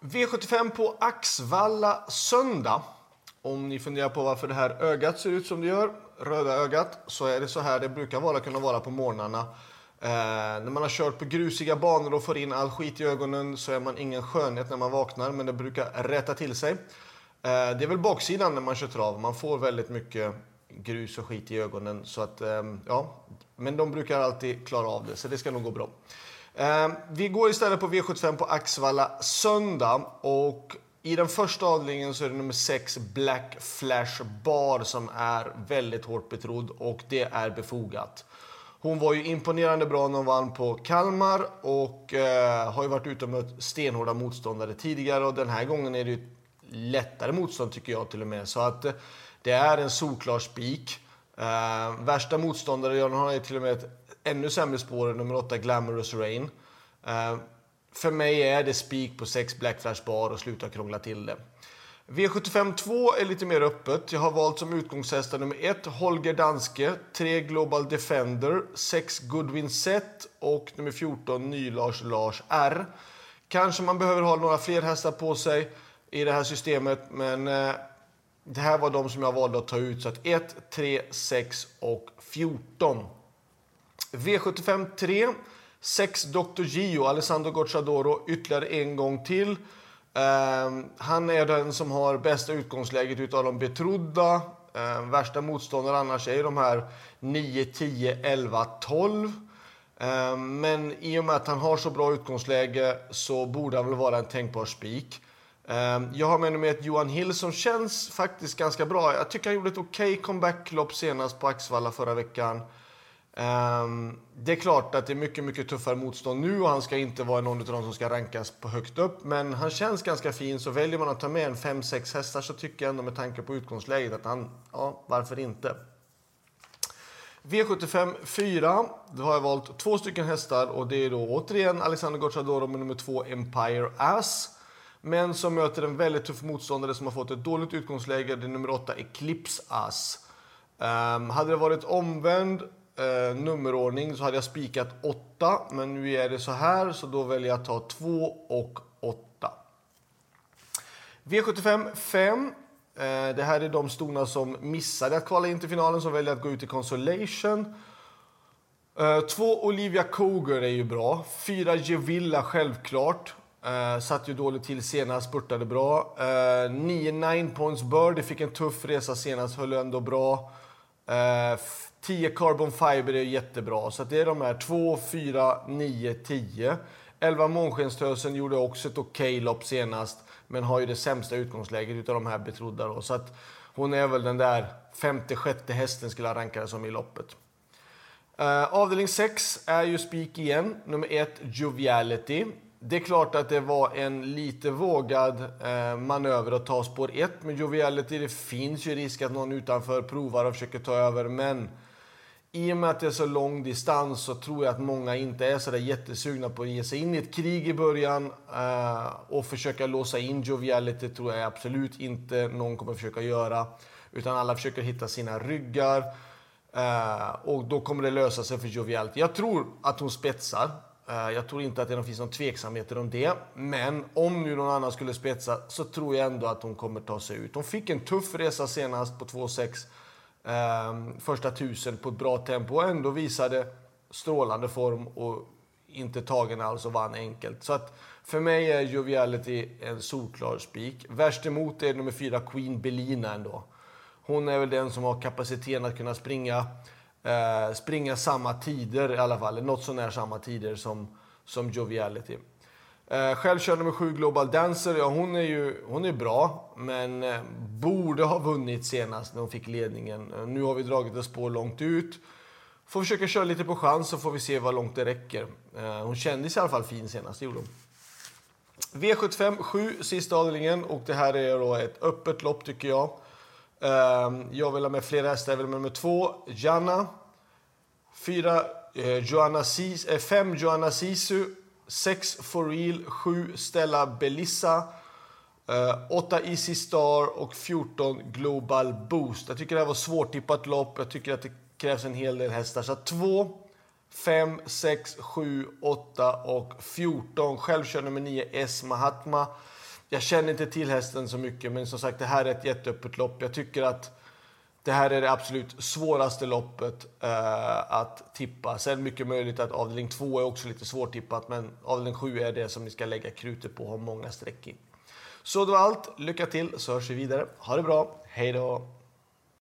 V75 på Axvalla söndag. Om ni funderar på varför det här ögat ser ut som det gör, röda ögat, så är det så här det brukar vara, kunna vara på morgnarna. Eh, när man har kört på grusiga banor och får in all skit i ögonen så är man ingen skönhet när man vaknar, men det brukar rätta till sig. Eh, det är väl baksidan när man kör trav. Man får väldigt mycket grus och skit i ögonen. Så att, eh, ja, men de brukar alltid klara av det, så det ska nog gå bra. Ehm, vi går istället på V75 på Axvalla söndag. Och I den första avdelningen så är det nummer 6 Black Flash Bar som är väldigt hårt betrodd och det är befogat. Hon var ju imponerande bra när hon vann på Kalmar och eh, har ju varit ute och mött stenhårda motståndare tidigare och den här gången är det ju lättare motstånd tycker jag till och med. Så att eh, det är en solklar spik. Eh, värsta motståndare, hon har ju till och med ett ännu sämre spår än nummer 8 Glamorous Rain. Uh, för mig är det spik på 6 Black Flash Bar och sluta krångla till det. V75 2 är lite mer öppet. Jag har valt som utgångshästar nummer 1 Holger Danske, 3 Global Defender, 6 Goodwin Set och nummer 14 Ny-Lars Lars R. Kanske man behöver ha några fler hästar på sig i det här systemet, men eh, det här var de som jag valde att ta ut. Så att 1, 3, 6 och 14. V75 3. 6 Dr. Gio, Alessandro Gocciadoro, ytterligare en gång till. Eh, han är den som har bästa utgångsläget utav de betrodda. Eh, värsta motståndare annars är de här 9, 10, 11, 12. Eh, men i och med att han har så bra utgångsläge så borde han väl vara en tänkbar spik. Ehm, jag har med mig ett Johan Hill som känns faktiskt ganska bra. Jag tycker han gjorde ett okej okay comebacklopp senast på Axvalla förra veckan. Um, det är klart att det är mycket, mycket tuffare motstånd nu och han ska inte vara någon av de som ska rankas på högt upp. Men han känns ganska fin, så väljer man att ta med en 5-6 hästar så tycker jag ändå med tanke på utgångsläget att han, ja, varför inte? V75 4, då har jag valt två stycken hästar och det är då återigen Alexander Gocciadoro med nummer 2 Empire Ass. Men som möter en väldigt tuff motståndare som har fått ett dåligt utgångsläge, det är nummer 8 Eclipse Ass. Um, hade det varit omvänd eh, nummerordning så hade jag spikat 8, men nu är det så här så då väljer jag att ta 2 och 8. V75 5. Eh, det här är de stona som missade att kvala in till finalen som väljer att gå ut i consolation. Eh, två Olivia Coger är ju bra. Fyra Gevilla självklart. Uh, satt ju dåligt till senast, spurtade bra. Eh, 9 9 points Bird, fick en tuff resa senast, höll ändå bra. Eh, 10 Carbon Fiber är jättebra. Så det är de här 2, 4, 9, 10. 11 Månskenstösen gjorde också ett okej okay lopp senast, men har ju det sämsta utgångsläget av de här betrodda. Då. Så att hon är väl den där femte, sjätte hästen skulle jag ranka det som i loppet. Uh, avdelning 6 är ju spik igen. Nummer 1, Joviality. Det är klart att det var en lite vågad eh, manöver att ta spår 1 med Joviality. Det finns ju risk att någon utanför provar och försöker ta över, men i och med att det är så lång distans så tror jag att många inte är så där jättesugna på att ge sig in i ett krig i början eh, och försöka låsa in Joviality tror jag absolut inte någon kommer försöka göra. Utan alla försöker hitta sina ryggar eh, och då kommer det lösa sig för Joviality. Jag tror att hon spetsar. Eh, jag tror inte att det finns någon tveksamhet om det. Men om nu någon annan skulle spetsa så tror jag ändå att hon kommer ta sig ut. Hon fick en tuff resa senast på 2,6 eh, första tusen på ett bra tempo och ändå visade strålande form och inte tagen alls och vann enkelt. Så att för mig är Joviality en solklar spik. Värst emot är nummer fyra Queen Belina ändå. Hon är väl den som har kapaciteten att kunna springa eh, springa samma tider i alla fall, något sånär samma tider som, som Joviality. Eh, själv kör nummer 7 Global Dancer. Ja, hon är ju hon är bra, men eh, borde ha vunnit senast när hon fick ledningen. Eh, nu har vi dragit ett spår långt ut. Får försöka köra lite på chans så får vi se vad långt det räcker. Eh, hon kändes i alla fall fin senast, gjorde hon. V75 7, sista avdelningen. Och det här är då ett öppet lopp tycker jag. Ehm, jag vill ha med fler hästar. Jag vill ha med nummer två, Janna. Fyra, eh, Joanna Sis, eh, fem, Joanna Sisu. Sex, For Real. Sju, Stella Belissa. Eh, uh, 8 Easy Star och 14 Global Boost. Jag tycker det här var svårtippat lopp. Jag tycker att det krävs en hel del hästar. Så 2, 5, 6, 7, 8 och 14. Själv kör nummer 9 S Mahatma. Jag känner inte till hästen så mycket, men som sagt, det här är ett jätteöppet lopp. Jag tycker att det här är det absolut svåraste loppet eh, att tippa. Sen mycket möjligt att avdelning 2 är också lite svårtippat, men avdelning 7 är det som ni ska lägga krutet på och ha många streck i. Så det var allt. Lycka till så hörs vi vidare. Ha det bra. Hej då!